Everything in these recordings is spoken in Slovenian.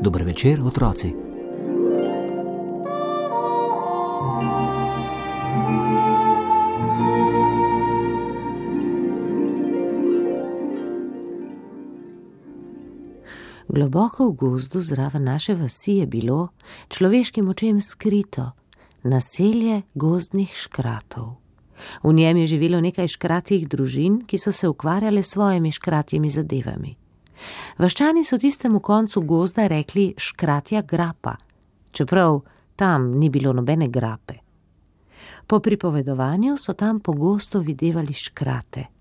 Dober večer, otroci. Globoko v gozdu zraven naše vasi je bilo človeškim očem skrito naselje gozdnih škratov. V njem je živelo nekaj škratih družin, ki so se ukvarjale s svojimi škratjimi zadevami. Vaščani so tistemu koncu gozda rekli škratja grapa, čeprav tam ni bilo nobene grape. Po pripovedovanju so tam pogosto videvali škrate.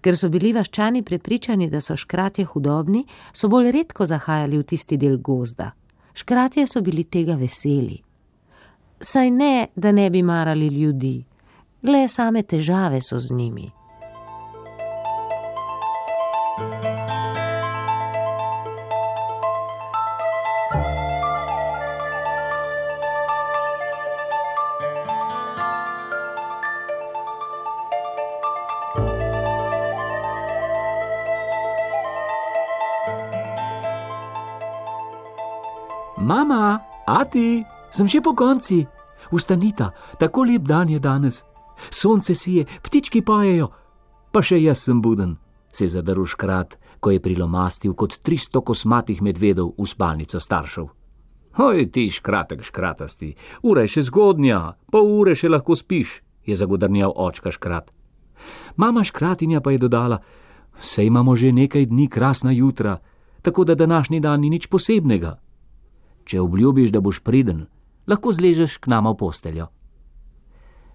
Ker so bili vaščani prepričani, da so škratje hudobni, so bolj redko zahajali v tisti del gozda. Škratje so bili tega veseli. Saj ne, da ne bi marali ljudi, le same težave so z njimi. Mama, ati, sem že po konci. Vstanita, tako lep dan je danes. Sonce sije, ptički pojejo, pa še jaz sem buden, se je zadaril škrat, ko je prilomastil kot tristo kosmatih medvedov v spalnico staršev. Oj, ti škratek, škratasti, ura je še zgodnja, pol ure še lahko spiš, je zagodrnjal očka škrat. Mama škratinja pa je dodala: Sej imamo že nekaj dni krasna jutra, tako da današnji dan ni nič posebnega. Če obljubiš, da boš priden, lahko zležeš k nama v posteljo.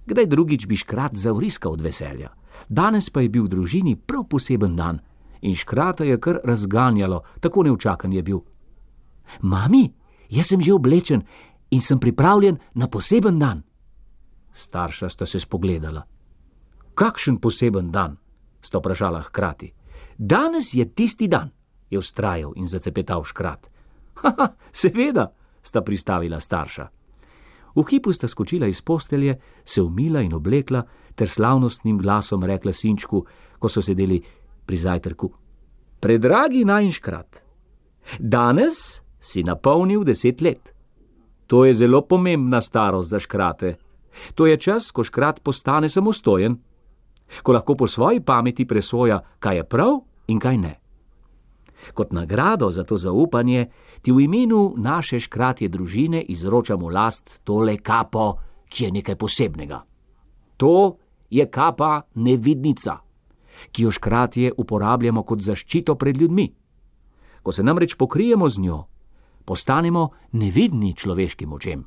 Kdaj drugič bi škrat zavriskal od veselja, danes pa je bil v družini prav poseben dan in škrata je kar razganjalo, tako neučakan je bil. Mami, jaz sem že oblečen in sem pripravljen na poseben dan. Starša sta se spogledala. Kakšen poseben dan? sta vprašala hkrati. Danes je tisti dan, je ustrajal in zacepetal škrat. Haha, seveda, sta pristavila starša. V hipu sta skočila iz postelje, se umila in oblekla, ter slavnostnim glasom rekla sinčku, ko so sedeli pri zajtrku: Predragi najnškrat, danes si napolnil deset let. To je zelo pomembna starost za škrate. To je čas, ko škrat postane samostojen, ko lahko po svoji pameti presoja, kaj je prav in kaj ne. Kot nagrado za to zaupanje ti v imenu naše škratje družine izročamo last tole kapo, ki je nekaj posebnega. To je kapa nevidnica, ki jo škratje uporabljamo kot zaščito pred ljudmi. Ko se namreč pokrijemo z njo, postanemo nevidni človeškim očem.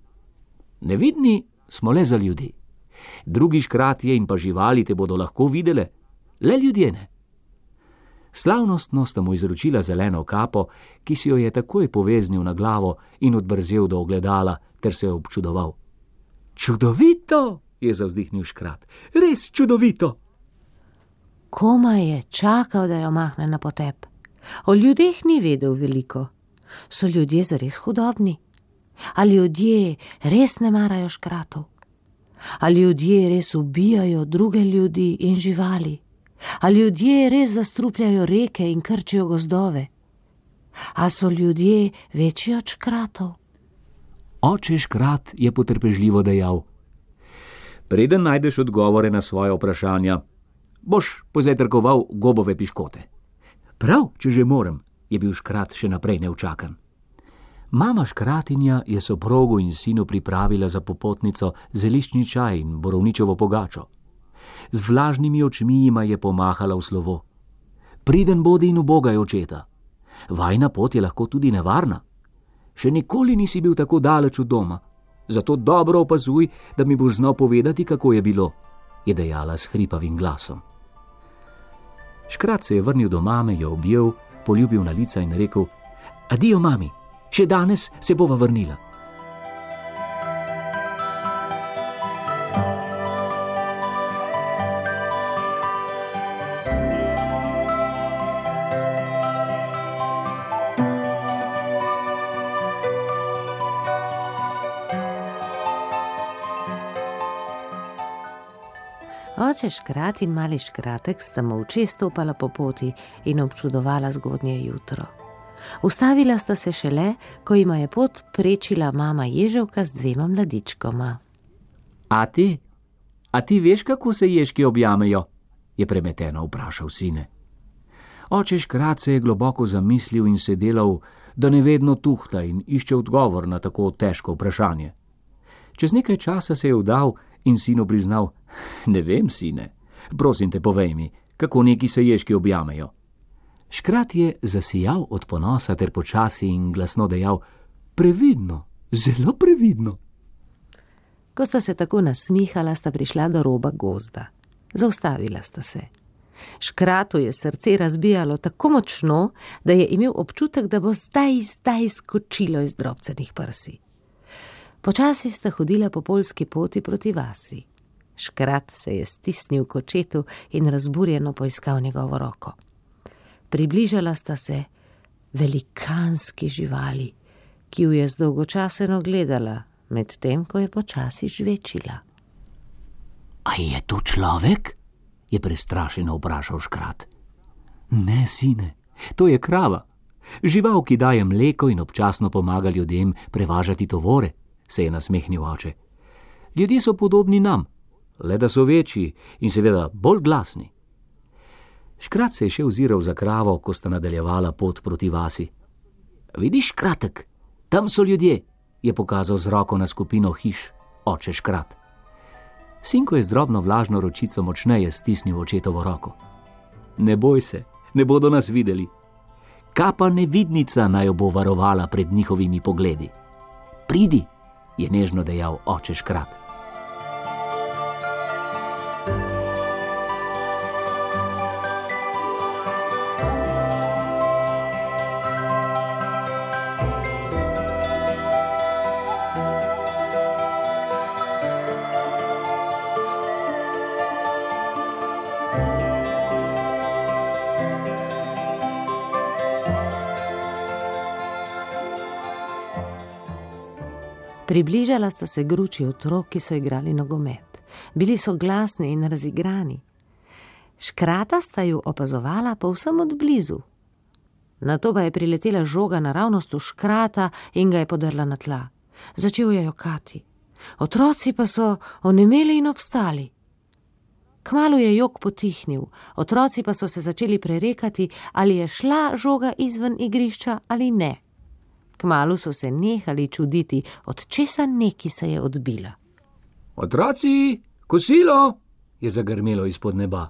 Nevidni smo le za ljudi. Drugi škratje in pa živali te bodo lahko videle, le ljudje ne. Slavnostno sta mu izročila zeleno kapo, ki si jo je takoj poveznil na glavo in odbrzel do ogledala, ter se občudoval. Čudovito, je zavzdihnil škrat, res čudovito. Koma je čakal, da jo mahne na potep. O ljudeh ni vedel veliko. So ljudje zares hudobni? Ali ljudje res ne marajo škratov? Ali ljudje res ubijajo druge ljudi in živali? Ali ljudje res zastrupljajo reke in krčijo gozdove? A so ljudje večji od škratov? Oče škrat je potrpežljivo dejal: Preden najdeš odgovore na svoje vprašanja, boš pozajtrkoval gobove piškote. Prav, če že moram, je bil škrat še naprej neučakan. Mama škratinja je soprogu in sinu pripravila za popotnico zeliščni čaj in borovničevo pogačo z vlažnimi očmi jima je pomahala v slovo: Priden bodi in ubogaj očeta. Vajna pot je lahko tudi nevarna. Še nikoli nisi bil tako daleč od doma, zato dobro opazuj, da mi boš znal povedati, kako je bilo, je dejala s hripavim glasom. Škrat se je vrnil do mame, jo objel, poljubil na lica in rekel: Adijo, mami, Še danes se bova vrnila. Oče škrat in mali škratek sta molče stopala po poti in občudovala zgodnje jutro. Ustavila sta se šele, ko jima je pot prečila mama ježevka z dvema mladičkoma. A ti? A ti veš, kako se ježki objamejo? je premeteno vprašal sine. Oče škrat se je globoko zamislil in se delal, da ne vedno tuhta in išče odgovor na tako težko vprašanje. Čez nekaj časa se je vdal in sinu priznal: Ne vem, sine, prosim te, povej mi, kako neki se ježki objamejo. Škrat je zasijal od ponosa ter počasi in glasno dejal: Previdno, zelo previdno. Ko sta se tako nasmihala, sta prišla do roba gozda. Zaustavila sta se. Škratu je srce razbijalo tako močno, da je imel občutek, da bo zdaj, zdaj skočilo iz drobcenih prsi. Počasi sta hodila po polski poti proti vasi. Škrat se je stisnil v kočetu in razburjeno poiskal njegovo roko. Približala sta se velikanski živali, ki ju je zdolgočaseno gledala, medtem ko je počasi žvečila. A je to človek? je prestrašeno vprašal škrat. Ne, sine, to je krava. Žival, ki daje mleko in občasno pomaga ljudem prevažati tovore, se je nasmehnil oče. Ljudje so podobni nam, le da so večji in seveda bolj glasni. Škrat se je še oziral za kravo, ko sta nadaljevala pot proti vasi. Vidiš, kratek, tam so ljudje, je pokazal z roko na skupino hiš, oče škrat. Sinko je z drobno vlažno ročico močneje stisnil očetovo roko. Ne boj se, ne bodo nas videli. Kapa nevidnica naj jo bo varovala pred njihovimi pogledi. Pridi, je nežno dejal oče škrat. Približala sta se gruči otrok, ki so igrali nogomet. Bili so glasni in razigrani. Škrata sta ju opazovala povsem od blizu. Na to pa je priletela žoga naravnost v škrata in ga je podrla na tla. Začel je jokati. Otroci pa so onemeli in obstali. Kmalu je jok potihnil, otroci pa so se začeli prerekati, ali je šla žoga izven igrišča ali ne. Kmalu so se nehali čuditi, od česa neki se je odbila. Otroci, kosilo! je zagrmelo izpod neba.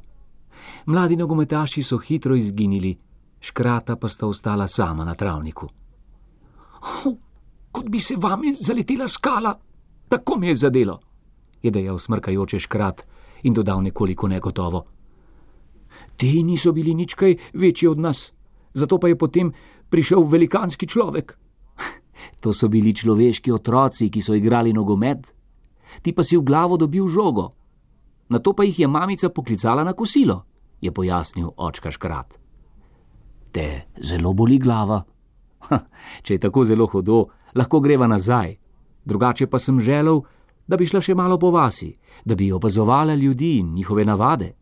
Mladi nogometaši so hitro izginili, škrata pa sta ostala sama na travniku. Oh, kot bi se vami zaletela skala, tako mi je zadelo, je dejal smrkajoče škrat in dodal nekoliko negotovo. Ti niso bili nič kaj večji od nas, zato pa je potem prišel velikanski človek. To so bili človeški otroci, ki so igrali nogomet, ti pa si v glavo dobil žogo. Na to pa jih je mamica poklicala na kosilo, je pojasnil očka škrat. Te zelo boli glava. Ha, če je tako zelo hodo, lahko greva nazaj. Drugače pa sem želel, da bi šla še malo po vasi, da bi opazovala ljudi in njihove navade.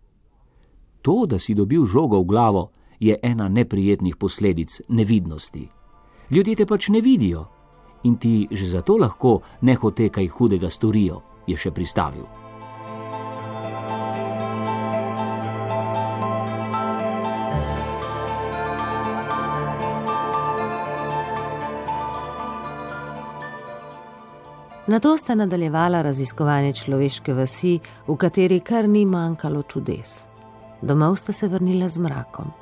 To, da si dobil žogo v glavo, je ena neprijetnih posledic nevidnosti. Ljudje te pač ne vidijo in ti že zato lahko nehote kaj hudega storijo, je še pristavil. Na to sta nadaljevala raziskovanje človeške vasi, v kateri kar ni manjkalo čudes. Domov sta se vrnila z mrakom.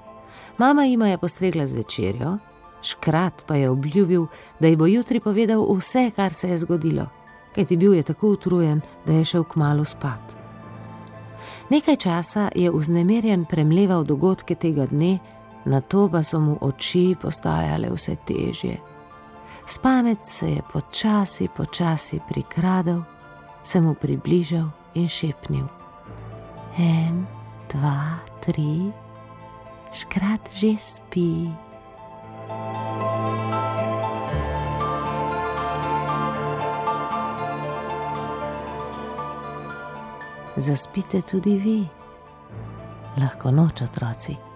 Mama jima je postregla z večerjo, Škrat pa je obljubil, da ji bo jutri povedal vse, kar se je zgodilo, kajti bil je tako utrujen, da je šel k malu spat. Nekaj časa je vznemirjen premleval dogodke tega dne, na to pa so mu oči postajale vse težje. Spanec se je počasi, počasi prikradel, se mu približal in šepnil: En, dva, tri, škrat že spi. Zaspite tudi vi, lahko noč otroci.